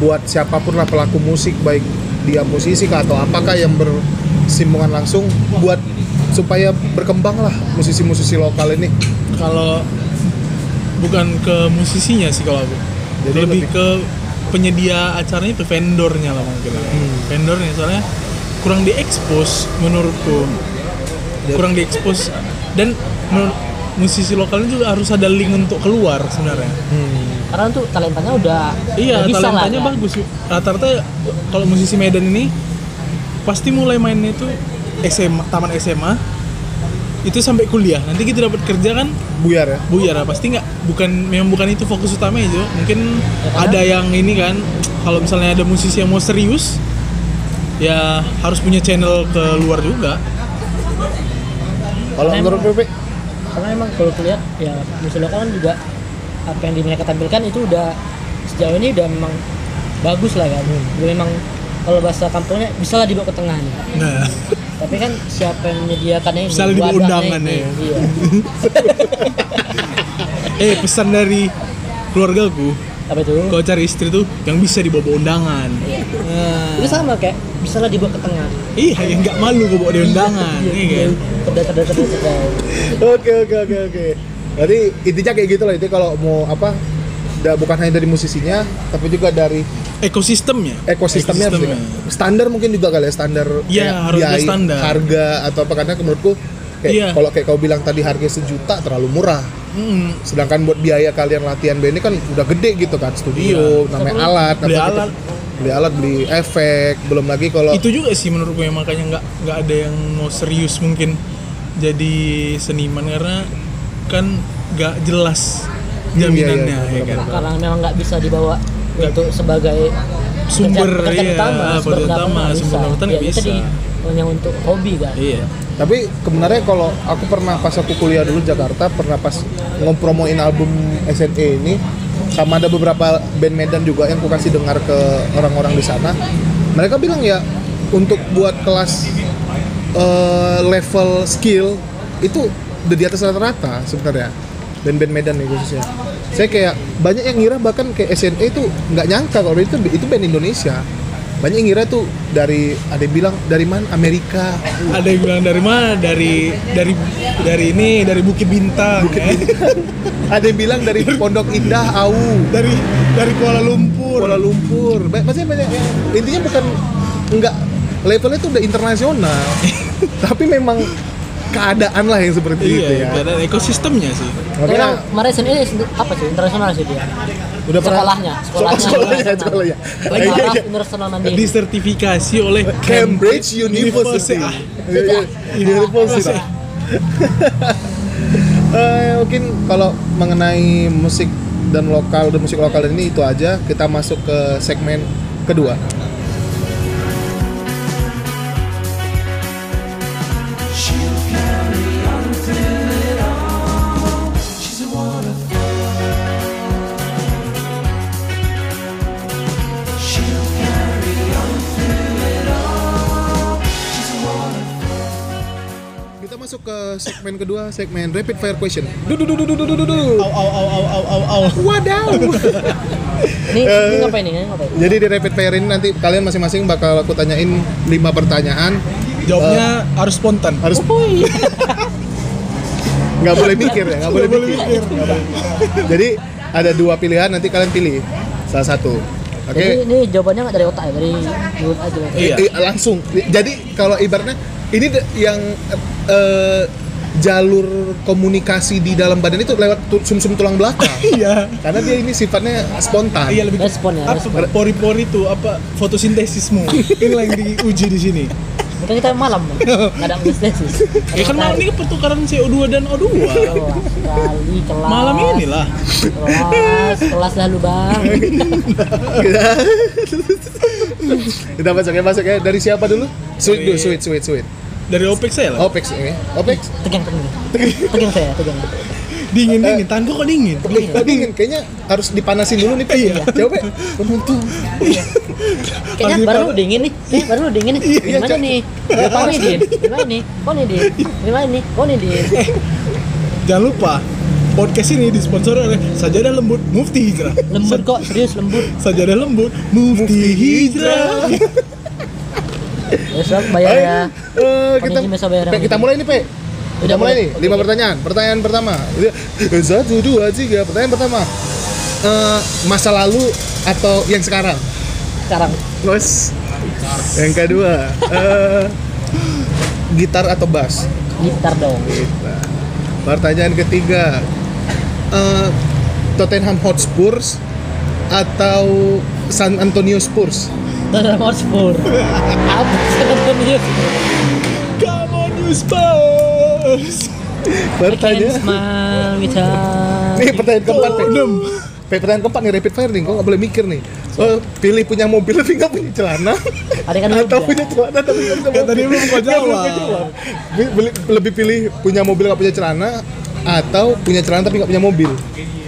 buat siapa pun lah pelaku musik baik dia musisi kah atau apakah yang bersinggungan langsung buat supaya berkembang lah musisi-musisi lokal ini Kalau bukan ke musisinya sih kalau aku. Jadi lebih, lebih- ke penyedia acaranya itu vendornya lah mungkin. Vendornya soalnya kurang diekspos menurutku. Kurang diekspos dan menurut musisi lokalnya juga harus ada link untuk keluar sebenarnya. Karena tuh talentanya udah Iya, udah bisa lah, talentanya kan? bagus. Rata-rata kalau musisi Medan ini pasti mulai mainnya itu SMA, taman SMA itu sampai kuliah. Nanti kita dapat kerja kan buyar ya buyar ya pasti nggak bukan memang bukan itu fokus utamanya Jo. Mungkin karena- ada yang ini kan kalau misalnya ada musisi yang mau serius ya harus punya channel ke luar juga. kalau Karena menurut emang- Pepe Karena emang kalau kulihat ya musik lokal kan juga apa yang mereka tampilkan itu udah sejauh ini udah memang bagus lah kan. Udah memang kalau bahasa kampungnya bisa lah dibawa ke tengah nih. Nah, Tapi kan siapa yang menyediakannya ini? Bisa dibawa undangan ya. Iya. eh pesan dari keluargaku Apa itu? kalau cari istri tuh yang bisa dibawa undangan. Nah, Itu sama kayak bisa lah dibawa ke tengah. iya yang nggak malu kau bawa di undangan, iya kan? Kedai kedai kedai kedai. Oke oke oke oke. Berarti intinya kayak gitu lah itu kalau mau apa da, bukan hanya dari musisinya tapi juga dari Ekosistemnya. ekosistemnya harus juga. standar mungkin juga kali ya standar kayak harus ada standar. harga atau apa karena menurutku kayak Iya. kalau kayak kau bilang tadi harga sejuta terlalu murah Mm, sedangkan buat biaya kalian latihan band ini kan udah gede gitu kan studio Iya. namanya alat beli gitu. alat. beli alat beli efek belum lagi kalau itu juga sih menurutku yang makanya nggak nggak ada yang mau serius mungkin jadi seniman karena kan nggak jelas iya, jaminannya iya, ya kan Karena memang nggak bisa dibawa untuk sebagai Sumber, pekerjaan iya, utama, sumber utama, sumber pendapatan Ya, nggak bisa. di hanya untuk hobi kan. iya Tapi sebenarnya kalau aku pernah pas aku kuliah dulu di Jakarta pernah pas ngepromoin album SNE ini sama ada beberapa band Medan juga yang aku kasih dengar ke orang-orang di sana. Mereka bilang ya untuk buat kelas eh, level skill itu udah di atas rata-rata sebenarnya band-band Medan nih khususnya. Saya kayak banyak yang ngira bahkan kayak SNE itu nggak nyangka kalau itu itu band Indonesia. Banyak yang ngira tuh dari ada yang bilang dari mana Amerika, ada yang bilang dari mana dari dari dari ini dari Bukit Bintang Bukit ya. Bintang. Ada yang bilang dari Pondok Indah, Au, dari dari Kuala Lumpur Kuala Lumpur. Maksudnya banyak yang intinya bukan enggak levelnya itu udah internasional. Tapi memang keadaan lah yang seperti iya itu ya. ada ekosistemnya sih Tapi Makanya yang kemarin sini apa sih internasional sih dia? udah pernah sekolahnya, So- sekolahnya, sekolahnya, sekolahnya. Lagi Iya, iya. internasional mandiri. disertifikasi oleh Cambridge University. Ah, Iya, iya, University. Eh, mungkin kalau mengenai musik dan lokal dan musik lokal ini itu aja kita masuk ke segmen kedua segmen kedua, segmen rapid fire question. Du du du du du du du du. Au au au au au au au. Wadaw. Ini, ini Eh. ngapain nih? Ini ngapain? Jadi di rapid fire ini nanti kalian masing-masing bakal aku tanyain 5 pertanyaan. Jawabnya harus spontan. Harus Woi. nggak boleh mikir ya, nggak boleh mikir. Jadi ada dua pilihan nanti kalian pilih salah satu. Oke. Jadi ini jawabannya nggak dari otak ya, dari mulut aja. Iya. Langsung. Jadi kalau ibaratnya ini yang eh, jalur komunikasi di dalam badan itu lewat sumsum tulang belakang. Iya. Karena dia ini sifatnya spontan. Iya lebih Respon ya, apa, pori-pori tuh apa fotosintesismu inilah yang diuji di sini Bukan kita malam, nggak ada anestesis. ya kan malam ini pertukaran CO2 dan O2 Kelas sekali kelas. malam ini lah Kelas, kelas lalu bang. Kita masuk ya, masuk ya. Dari siapa dulu? Sweet dulu, sweet, sweet, sweet. dari OPEX saya lah Opex ini. Opex. Tegang tegang. Tegang saya, tegang. Dingin dingin tangan kok dingin Eh, kok dingin? Kayaknya harus dipanasin dulu nih, Pak. Iya. Coba, Pak. Penonton. Kayaknya baru dingin nih. Eh, baru dingin nih. Iya, Gimana nih? Kau nih din? Gimana nih? Kau nih din? Gimana nih? Kau nih din? jangan lupa podcast ini disponsori oleh Sajadah Lembut Mufti Hijrah Lembut kok, serius lembut. Sajadah Lembut Mufti Hijrah Besok bayar ya. Eh, kita, Pe, kita ini. mulai nih, Pe. Udah mulai nih, lima pertanyaan. Pertanyaan pertama. Satu, dua, tiga. Pertanyaan pertama. Eh, masa lalu atau yang sekarang? Sekarang Terus yang kedua, eh, gitar atau bass? gitar dong. Gitar. Pertanyaan ketiga, eh, Tottenham Hotspurs atau San Antonio Spurs? Tottenham Hotspur. Apa sih Tottenham Come on you Spurs Us. nih pertanyaan keempat, Pe, pertanyaan keempat nih rapid fire nih, kok nggak boleh mikir nih. Oh, pilih punya mobil tapi nggak punya celana, Ada kan atau punya celana tapi nggak punya Ya, tadi mobil. belum kau jawab. beli- Lebih pilih punya mobil nggak punya celana, atau punya celana tapi nggak punya mobil.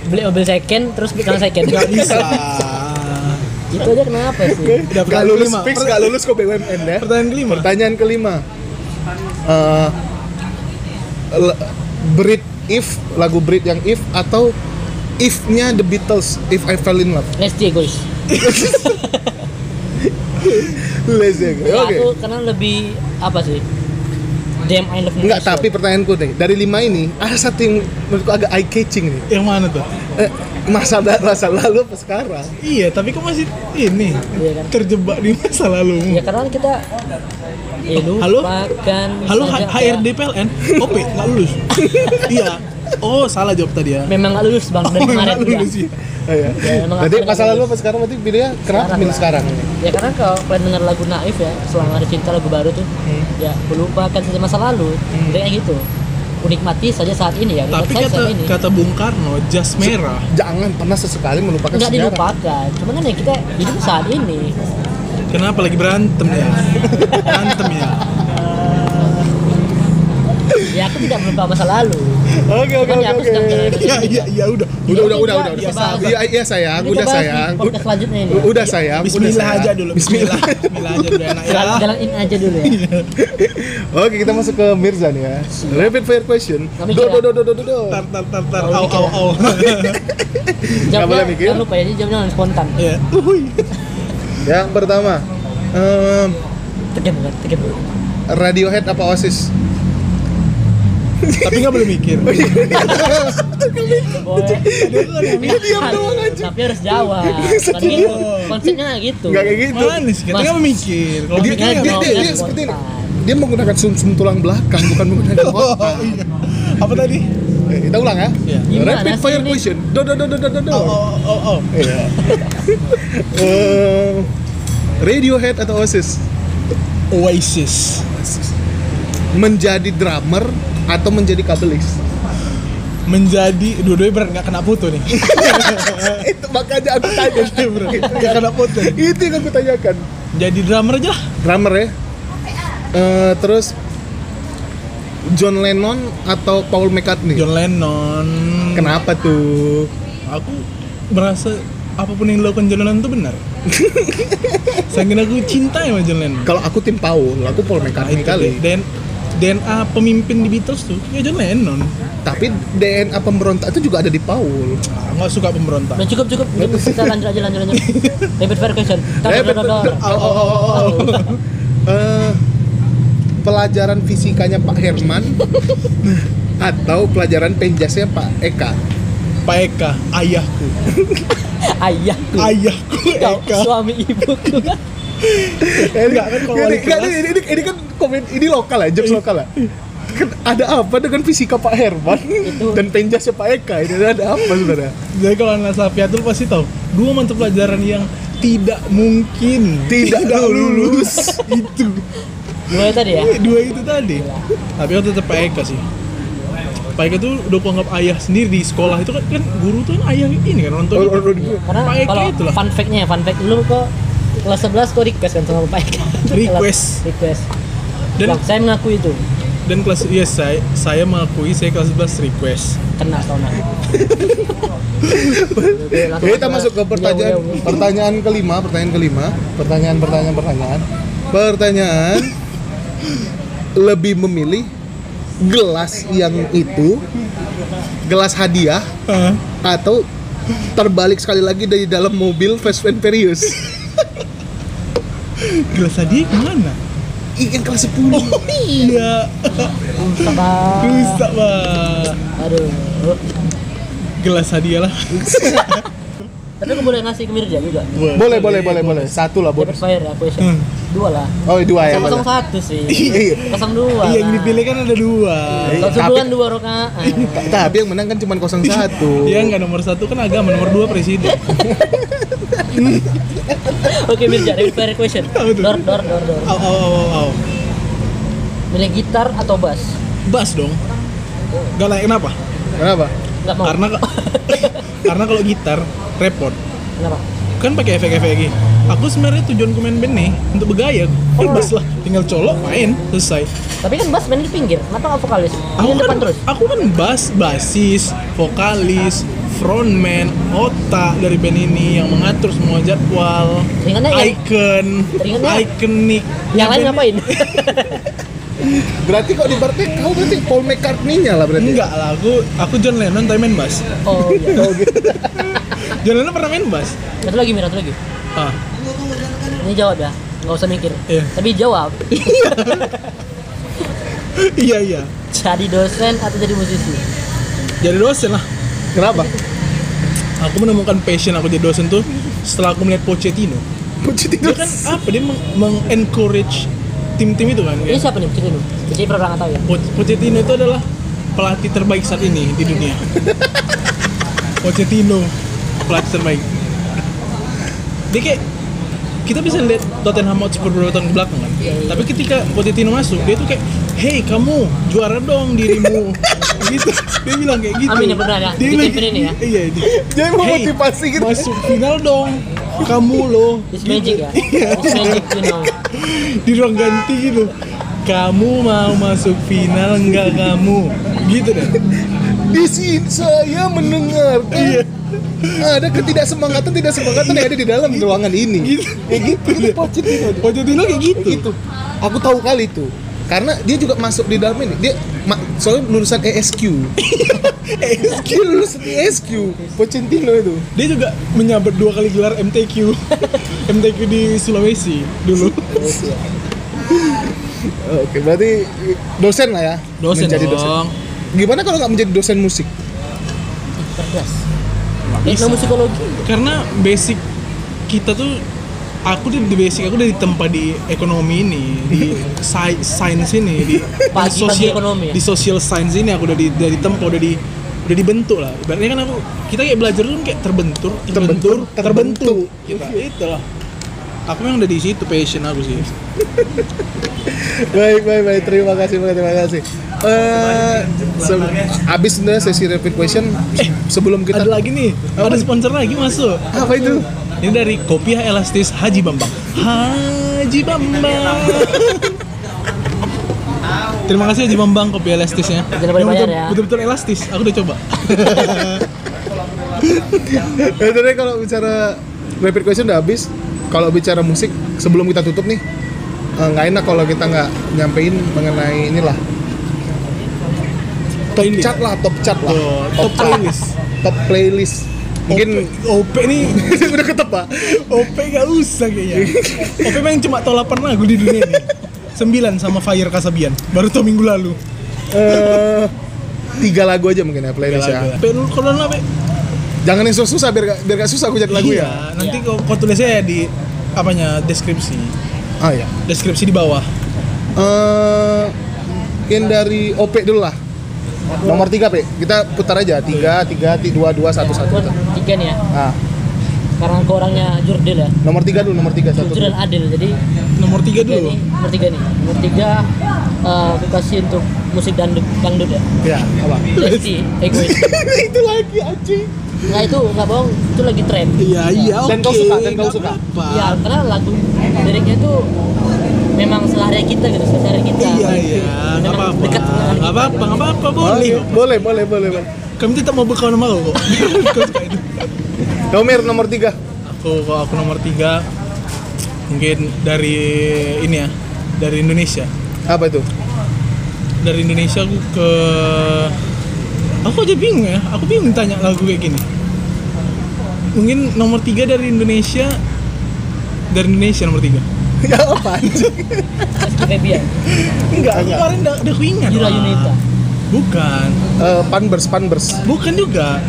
Beli mobil second terus bilang second. nggak bisa Itu aja kenapa sih? Pertanyaan lulus kelima. fix, nggak lulus kok BUMN ya. pertanyaan kelima Pertanyaan kelima. Eh, Breed If, lagu Breed yang If atau If-nya The Beatles, If I Fell in Love. Let's see guys. Let's go. Ya, Oke. aku karena lebih apa sih? Damn I love Enggak, tapi pertanyaanku nih, dari lima ini ada satu yang menurutku agak eye catching nih. yang mana tuh Eh, masa masa lalu apa sekarang? iya tapi kok masih ini Iya kan? terjebak di masa lalu Ya karena kita Ya Halo? lupakan halo saja. H- HRD PLN OP nggak lulus iya oh salah jawab tadi ya Memang nggak lulus bang dari oh kemarin juga. lulus ya Oh, iya. Ya, Jadi masa lalu lulus? apa sekarang berarti pilihnya kenapa lah. sekarang? Ya karena kalau kalian dengar lagu Naif ya Selama Ada Cinta lagu baru tuh Hmm. Ya melupakan saja masa lalu Jadi kayak gitu Menikmati saja saat ini ya tapi kata saat ini kata Bung Karno jas merah Jangan pernah sesekali melupakan Nggak sejarah. dilupakan Cuman kan ya kita hidup saat ini kenapa lagi berantem ya berantem ya Ya aku tidak melupakan masa lalu Oke oke oke ya oke. iya iya iya udah Udah udah udah udah. Udah. Iya iya sayang, Ini udah sayang. podcast selanjutnya ini. Udah sayang, udah Bismillah aja dulu Bismillah Bismillah aja dulu enak ya Jalan, jalan in aja dulu ya Oke, kita masuk ke Mirza nih ya. Rapid fire question. Do do do do do do. do. tar tar tar tar au au ya. au Nggak boleh mikir. Jangan lupa ya, ini jawabnya harus spontan ya. Yang pertama, tegem Radiohead apa Oasis? Tapi nggak boleh mikir Boleh Dia diam doang aja. Tapi harus jawab Bukan gitu, konsepnya nggak gitu Enggak kayak gitu. mana sih kita nggak mikir Dia, seperti ini. Dia menggunakan sum-sum tulang belakang, bukan menggunakan oh otak. iya apa tadi Eh, kita ulang ya. Iya. Rapid fire ini? question. Do do do do do do. oh oh oh, oh. Iya. Eh, Radiohead atau Oasis? Oasis Menjadi drummer atau menjadi kabelis? menjadi dua-duanya berat nggak kena putu nih Itu makanya aku tanya. berat nggak kena putu Itu yang aku tanyakan. jadi drummer aja lah Drummer ya. Eh, terus John Lennon atau Paul McCartney? John Lennon Kenapa tuh? aku merasa apa pun yang dilakukan John Lennon itu benar saking aku cinta sama John Lennon Kalau aku tim Paul, aku Paul Nah, McCartney kali. dan DNA pemimpin di Beatles tuh ya John Lennon Tapi DNA pemberontak itu juga ada di Paul. Ah, nggak suka pemberontak Udah cukup cukup. Kita lanjut aja lanjut lanjut. Rapid- tar, tar, tar. Oh, oh, oh. Eh, pelajaran fisikanya Pak Herman atau pelajaran penjasnya Pak Eka? Pak Eka ayahku Ayahku. ayahku Eka suami ibuku. Enggak kan kalau ini, kelas ini, ini, ini kan komen ini lokal ya, jokes lokal ya. Kan ada apa dengan fisika Pak Herman Itu- dan penjasnya Pak Eka? Ini ada apa sebenarnya? jadi kalau anak Sapiatul pasti tahu dua mata pelajaran yang tidak mungkin Tidak lulus. itu Gimana tadi ya? dua itu tadi tapi aku tetap Pak Eka sih Pak Eka tuh udah kuanggap ayah sendiri di sekolah itu kan, kan guru tuh kan ayah ini kan nonton Oh, oh, oh, Karena Pak Eka kalau itu lah. fun fact-nya, fun fact lu kok kelas 11 kok request kan sama Pak Eka? Request. request. Dan- Bang, saya mengaku itu dan kelas iya saya saya mengakui saya kelas 11 request kena tahun. Oke, kita masuk ke pertanyaan pertanyaan kelima, pertanyaan kelima, pertanyaan pertanyaan pertanyaan. Pertanyaan lebih memilih gelas yang itu gelas hadiah Hah? atau terbalik sekali lagi dari dalam mobil Fast and Furious. gelas hadiah ke mana Ih, yang kelas 10. oh iya Sama. rusak bah Aduh. gelas hadiah lah Tapi aku boleh ngasih ke Mirja juga. Boleh, boleh, boleh, boleh. Satu lah, bonus. fire ya, question. Hmm. Dua lah. Oh, dua ya, boleh. satu sih. Iya. Kosong dua. iya yang dipilih kan ada dua Iya. Kalau Tapi- kan dua rokaat. Ta- Tapi yang menang kan cuma 01. Iya nggak nomor satu kan agama nomor dua presiden Oke Mirja, rapid fire question. Dor, dor, dor, dor. Au au au au, au. Milih gitar atau bass? Bass dong Gak layak kenapa? Kenapa? Enggak mau. Karena karena kalau gitar repot Kenapa? kan pakai efek-efek lagi. Aku sebenarnya tujuanku main band nih untuk bergaya. Kan bass lah, tinggal colok main selesai. Tapi kan bass main di pinggir. Kenapa nggak vokalis? Aku Main depan kan, terus. aku kan bass, basis, vokalis, frontman, otak dari band ini yang mengatur semua jadwal, Ringannya icon, ringannya- ikonik. Yang lain ngapain? Berarti kok di Bartek kau berarti Paul McCartney-nya lah berarti. Enggak lah, aku aku John Lennon tapi main bass. oh iya. Oh, gitu. John Lennon pernah main bass. Satu lagi, Mir, satu lagi. Ah, Ini jawab ya. Nggak usah mikir. Iya. Tapi jawab. iya iya. jadi dosen atau jadi musisi? Jadi dosen lah. Kenapa? Aku menemukan passion aku jadi dosen tuh setelah aku melihat Pochettino. Pochettino. Dia kan apa dia meng- meng-encourage tim-tim itu kan. Ini Ya. siapa nih? Dulu. Jadi pernah nggak tahu ya. Po- Pochettino itu adalah pelatih terbaik saat ini di dunia. Pochettino pelatih terbaik. Dia kayak kita bisa lihat Tottenham Hotspur beberapa tahun ke belakang kan. Tapi ketika Pochettino masuk, dia tuh kayak, "Hey, kamu juara dong dirimu." gitu. Dia bilang kayak gitu. Amin ya, benar ya. Dia Di bilang ini ya. Iya, dia. Jadi memotivasi gitu. Masuk final dong. Kamu loh. It's magic ya. Iya. It's magic, you know. di ruang ganti gitu kamu mau masuk final enggak kamu gitu deh Di sini saya mendengar Iya. Ada ketidaksemangatan tidak semangatan yang ada di dalam ruangan ini. Gitu. Kayak gitu, itu Pochettino. Pochettino kayak gitu gitu. Aku tahu kali itu. Karena dia juga masuk di dalam ini. Dia ma- soalnya lulusan ESQ. dia lulusan ESQ. Pochettino itu. dia juga menyabet dua kali gelar MTQ MTQ di Sulawesi dulu Oke, berarti dosen lah ya. dosen menjadi dong dosen. Gimana kalau nggak menjadi dosen musik? Cerdas. Bisa. Etnomusikologi. karena basic kita tuh aku di di basic aku udah ditempa di ekonomi ini di sci- science ini di Pagi- di pagi ekonomi ya? di social science ini aku udah di udah ditempa udah di udah dibentuk lah ibaratnya kan aku kita kayak belajar tuh kayak terbentur terbentur Terbentur, terbentuk kita itu lah aku yang udah di situ passion aku sih baik, baik, baik. Terima kasih, banget, terima kasih. Eh, se- abis sebenarnya sesi rapid question sebelum kita ada lagi nih ada sponsor lagi masuk apa itu? ini dari Kopiah Elastis Haji Bambang Haji Bambang Terima kasih Haji Bambang kopi elastisnya. Jangan ya. Betul-betul elastis. Aku udah coba. Tadi kalau bicara rapid question udah habis. Kalau bicara musik sebelum kita tutup nih, eh, nggak enak kalau kita nggak nyampein mengenai inilah top Playlist. chart lah top chart lah Tuh, top playlist. top playlist mungkin OP, OP nih udah ketep pak OP gak usah kayaknya. OP memang cuma tahu 8 lagu di dunia ini. 9 sama Fire Kasabian. Baru tau minggu lalu. Eh, tiga lagu aja mungkin ya playlist ya Pe, kalau apa? Jangan yang susah-susah biar gak, biar gak susah aku jadi lagu iya, ya. nanti kau, kau tulisnya ya di apanya deskripsi. ah ya Deskripsi di bawah. Eh, mungkin dari OP dulu lah. Nomor tiga P. Kita putar aja. Tiga tiga ti- dua dua satu satu. Buat tiga nih ya. Ah. Karena ke orangnya Jurdil ya. Nomor tiga dulu nomor tiga satu Jujur dan adil jadi Nomor 3 tiga dulu. nih, nomor tiga nih. Nomor tiga eh, aku kasih untuk musik dangdut dangdut ya. Ya apa? Lesti egois. Itu lagi anjing nah itu nggak bohong itu lagi tren Iya, iya. Dan kau suka, dan kau suka. apa-apa. ya karena lagu liriknya itu memang sehari kita gitu sehari kita Iya, iya, nggak apa-apa. Nggak apa-apa, nggak apa-apa, boleh. boleh boleh boleh boleh Kami tidak mau berkawan sama kau kok. Mir nomor tiga Aku kalau aku nomor 3 mungkin dari ini ya, dari Indonesia. apa itu Dari Indonesia aku ke Aku aja bingung ya, aku bingung tanya lagu kayak gini. Mungkin nomor 3 dari Indonesia. Dari Indonesia nomor 3 ya apa anjing Febian Enggak, aku kemarin udah, udah aku ingat. Yura. Yunita. Bukan, Eh, panbers panbers. Bukan juga.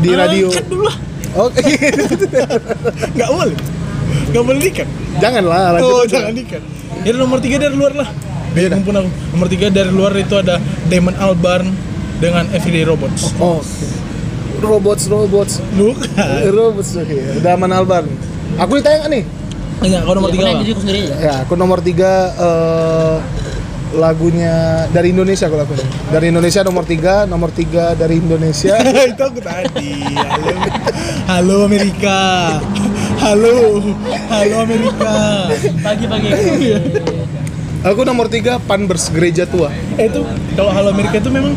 Di Eh, radio. Cut dulu lah, oke. Nggak boleh. Nggak boleh dikat janganlah lanjut Oh aja. jangan dikat Ya nomor 3 dari luar lah. Dah. Mumpun aku Nomor 3 dari luar itu ada Damon Albarn dengan Everyday Robots. Oh robots robots. Bukan. Robots oke. Daman Alban. Aku ditanya nggak nih. Enggak, kalau nomor Ya, 3 pokoknya apa? diriku sendiri aja. Ya aku nomor tiga eh, lagunya dari Indonesia kalau aku dari Indonesia nomor tiga nomor tiga dari Indonesia. Itu aku tadi. Halo. Halo Amerika. Halo. Halo Amerika. Pagi-pagi aku nomor tiga Panbers gereja tua. Eh, itu kalau halo Amerika itu memang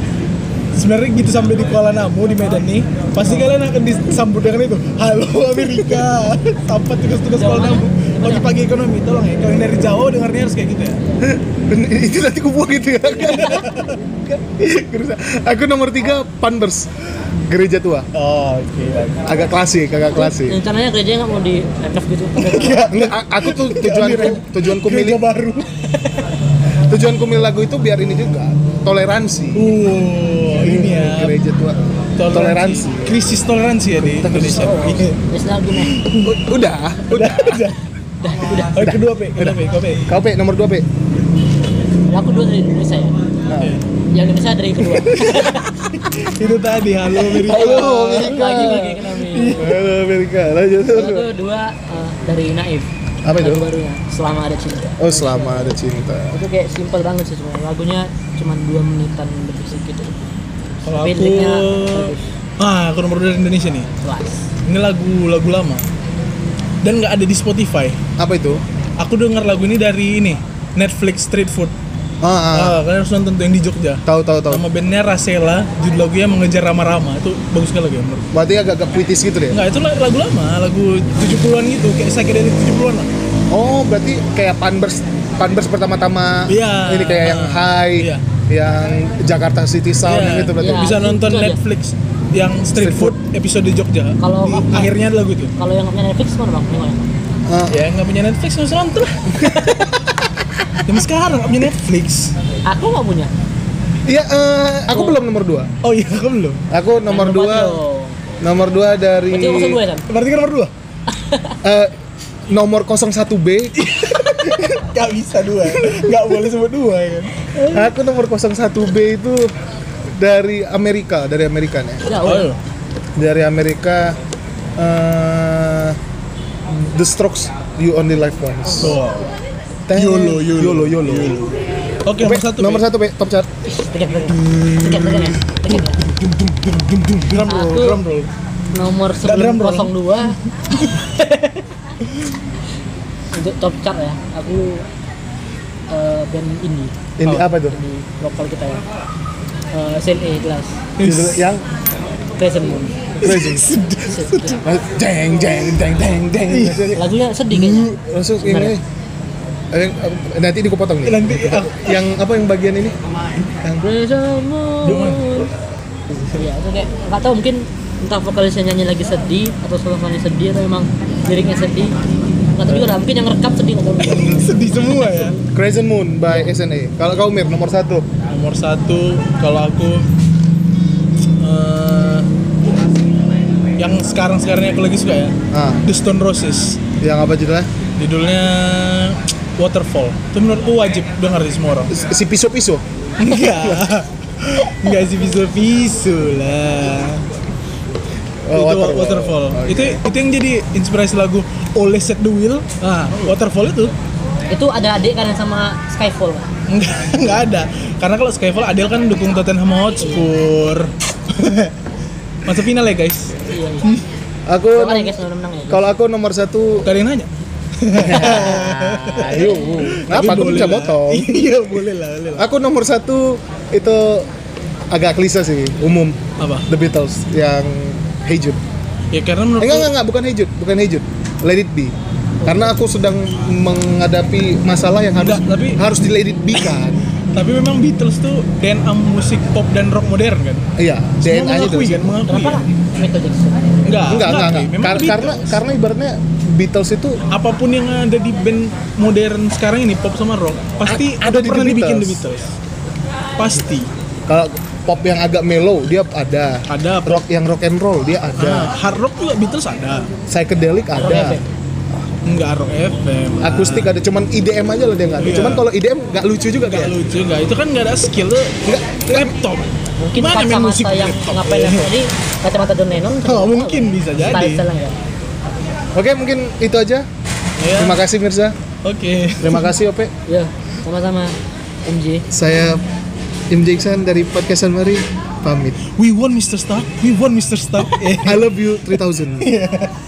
sebenarnya gitu sampai di Kuala Namu di Medan nih pasti kalian akan disambut dengan itu. Halo Amerika. Tanpa tugas-tugas Kuala Namu. Pagi-pagi ekonomi tolong ya kalau yang dari Jawa dengarnya harus kayak gitu ya. Itu nanti kubu gitu ya. Aku nomor tiga Panbers. Gereja tua. Oh oke. Agak klasik agak klasik rencananya gereja nggak mau di renovasi gitu. Enggak, aku tuh tujuanku tujuanku milih baru. Tujuanku milih lagu itu biar ini juga toleransi. Uh ini ya. gereja tua. Toleransi. Krisis toleransi ya di Indonesia. Iya. Terus lagu nih. U- udah. Udah udah. udah. Oh, kedua P, kedua P, P. kau pe. Nomor dua pe. Aku dua dari Indonesia ya. Nah. yang Indonesia dari kedua. Itu tadi halo Amerika. Halo, Amerika. pagi-pagi ekonomi halo Amerika. Lanjut lagu dua eh, dari Naif. Apa itu? lagu barunya selama ada cinta. Oh selama ada cinta. Itu kayak simpel banget sih sebenarnya. Lagunya cuma dua menitan lebih sedikit Kalau aku liriknya bagus. Ah, aku nomor dua dari Indonesia nih. kelas Ini lagu lagu lama. Dan nggak ada di Spotify. apa itu Aku dengar lagu ini dari ini Netflix Street Food. ah, ah. Ah, kalian harus nonton tuh yang di Jogja. tahu tahu tahu Nama bandnya Rasela, judul lagunya Mengejar Rama-Rama. Itu bagus sekali lagu menurut. berarti agak-agak puitis gitu deh Enggak, itu la- lagu lama, lagu 70-an gitu, kayak psychedelic 70-an lah. oh berarti kayak Panbers Panbers pertama-tama Iya. ini kayak yang high Iya. Yang Jakarta City Sound yang gitu berarti Iya. Bisa nonton. Netflix yang Street, Street Food, episode Jogja. Kalau Di akhirnya ada lagu itu. kalau yang punya Netflix mana bang nengoknya Ah, Ya nggak punya Netflix nggak usah nonton lah. Zaman sekarang nggak punya Netflix. aku nggak punya iya eh, aku Oh. belum nomor dua Oh iya, aku belum. aku nomor dua dong. nomor dua dari berarti gue kan Berarti kan nomor dua? eh, nomor 01B Gak bisa dua, nggak boleh sebut dua ya aku nomor 01B itu dari Amerika dari Amerika nih jauh Oh, ya? iya. dari Amerika eh, The Strokes You Only Live Once Oh. Teng- YOLO, YOLO. YOLO, YOLO. Oke, Pe, nomor satu. nomor satu top chart Tekan, tekan. Tekan, tekan. Tekan. Drum roll, drum roll. nomor Nggak drum roll. 902 untuk top chart ya aku eh, band indie. Indie Oh. apa di lokal kita ya. Uh, CNA kelas Judul yang Crescent Moon. Jeng jeng jeng jeng jeng. Lagunya sedih kayaknya. Masuk ini. Eh, nanti dikupotong nih. Nanti, ah. yang apa yang bagian ini? Yang Bersamamu. Iya, itu kayak nggak tahu mungkin entah vokalisnya nyanyi lagi sedih atau solokannya sedih atau emang liriknya sedih. Nggak tahu juga mungkin yang rekap sedih nggak tahu. sedih semua ya Crescent Moon by SNA. Kalau kau Mir nomor satu. nomor satu kalau aku eh, yang sekarang sekarangnya aku lagi suka ya Ah, The Stone Roses yang apa judulnya? judulnya Waterfall itu menurutku wajib dengar di semua orang Si piso-piso. enggak enggak sih pisu-pisu lah Oh, itu Waterfall, Oke. itu itu yang jadi inspirasi lagu Oleh Set the Wheel nah Waterfall itu Itu ada adik kalian sama Skyfall. Pak. enggak enggak ada karena kalau Skyfall Adele kan dukung Tottenham Hotspur masuk final ya guys Iya. iya. Aku Coba ya guys menang ya. kalau aku nomor satu yang nanya Ayo, ngapa aku boleh bisa motong? iya boleh lah boleh lah Aku nomor satu itu agak klise sih, umum. apa The Beatles yang Hey Jude. ya karena Eh, menurut enggak, enggak, enggak, bukan Hey Jude, bukan Hey Jude. Let It Be. Karena aku sedang menghadapi masalah yang harus Enggak, tapi- harus di Let It Be kan. tapi memang Beatles tuh DNA musik pop dan rock modern kan Iya, Semua DNA-nya mengakui itu. kan mengakui Kenapa nggak Michael Jackson? enggak Enggak, enggak, enggak. Kar- Beatles. karena karena ibaratnya Beatles itu apa pun yang ada di band modern sekarang ini pop sama rock pasti A- ada ada di pernah The dibikin The Beatles. Beatles pasti kalau pop yang agak mellow dia ada. ada pop Rock yang rock and roll dia ah, ada. hard rock juga Beatles ada Psychedelic ada. Enggak rock FM. Akustik ada, cuman IDM aja lah dia nggak ada. Iya. Cuman kalau IDM nggak lucu juga Gak dia. lucu nggak itu kan nggak ada skill tuh Nggak, laptop Mungkin Mana main musik kacamata yang laptop? ngapain laptop ini kacamata John Lennon. Oh, mungkin bisa jadi. Style-style ya. Oke, mungkin itu aja. ya Terima kasih Mirza. oke Terima kasih Ope. Ya, sama-sama. MJ. Saya Im Jackson dari podcast Mari pamit. we won Mr. Stark we won Mr. Stark. I love you 3000. Aku